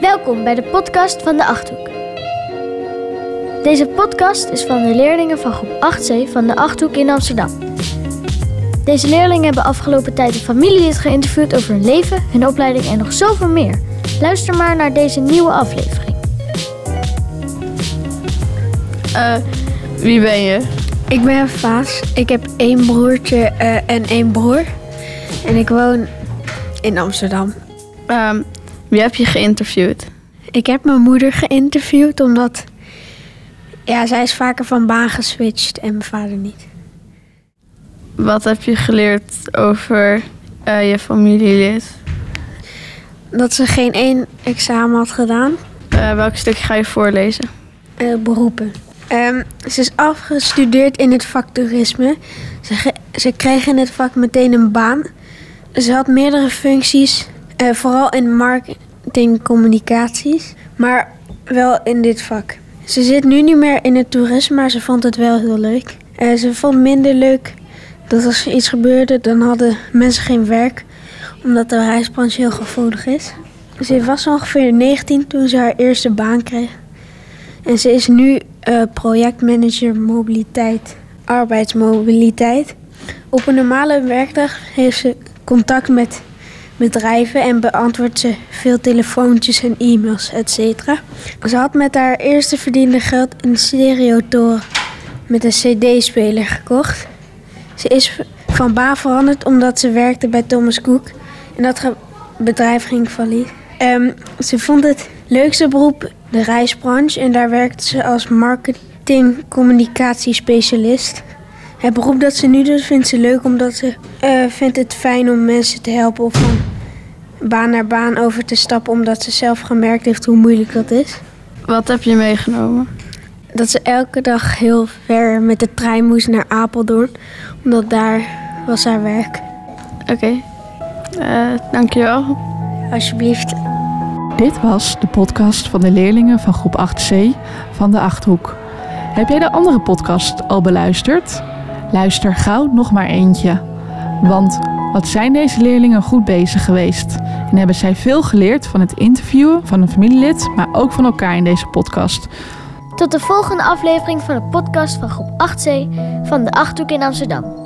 Welkom bij de podcast van de Achthoek. Deze podcast is van de leerlingen van groep 8C van de Achthoek in Amsterdam. Deze leerlingen hebben afgelopen tijd een familielid geïnterviewd over hun leven, hun opleiding en nog zoveel meer. Luister maar naar deze nieuwe aflevering. Eh, wie ben je? Ik ben Vaas. Ik heb één broertje eh, en één broer. En ik woon in Amsterdam. Ehm, wie heb je geïnterviewd? Ik heb mijn moeder geïnterviewd omdat ja, zij is vaker van baan geswitcht en mijn vader niet. Wat heb je geleerd over eh, je familielid? Dat ze geen één examen had gedaan. Eh, welk stukje ga je voorlezen? Eh, beroepen. Ehm, ze is afgestudeerd in het vak toerisme. Ze, ze kreeg in het vak meteen een baan. Ze had meerdere functies, vooral in marketing communicaties, maar wel in dit vak. Ze zit nu niet meer in het toerisme, maar ze vond het wel heel leuk. Eh, ze vond minder leuk dat als er iets gebeurde, dan hadden mensen geen werk, omdat de reisbranche heel gevoelig is. Ze was ongeveer 19 toen ze haar eerste baan kreeg. En ze is nu eh, projectmanager mobiliteit, arbeidsmobiliteit. Op een normale werkdag heeft ze contact met bedrijven en beantwoordt ze veel telefoontjes en e-mails, etc. Ze had met haar eerste verdiende geld een stereotoren met een cd-speler gekocht. Ze is van baan veranderd omdat ze werkte bij Thomas Cook. En dat bedrijf ging failliet. Ehm, ze vond het leukste beroep de reisbranche en daar werkte ze als marketing-communicatiespecialist. Het beroep dat ze nu doet vindt ze leuk omdat ze eh, vindt het fijn om mensen te helpen of van baan naar baan over te stappen omdat ze zelf gemerkt heeft hoe moeilijk dat is. Wat heb je meegenomen? Dat ze elke dag heel ver met de trein moest naar Apeldoorn, omdat daar was haar werk. Oké, Eh, dankjewel. Alsjeblieft. Dit was de podcast van de leerlingen van groep 8C van de Achthoek. Heb jij de andere podcast al beluisterd? Luister gauw nog maar eentje. Want wat zijn deze leerlingen goed bezig geweest? En hebben zij veel geleerd van het interviewen van een familielid, maar ook van elkaar in deze podcast. Tot de volgende aflevering van de podcast van groep 8C van de Achthoek in Amsterdam.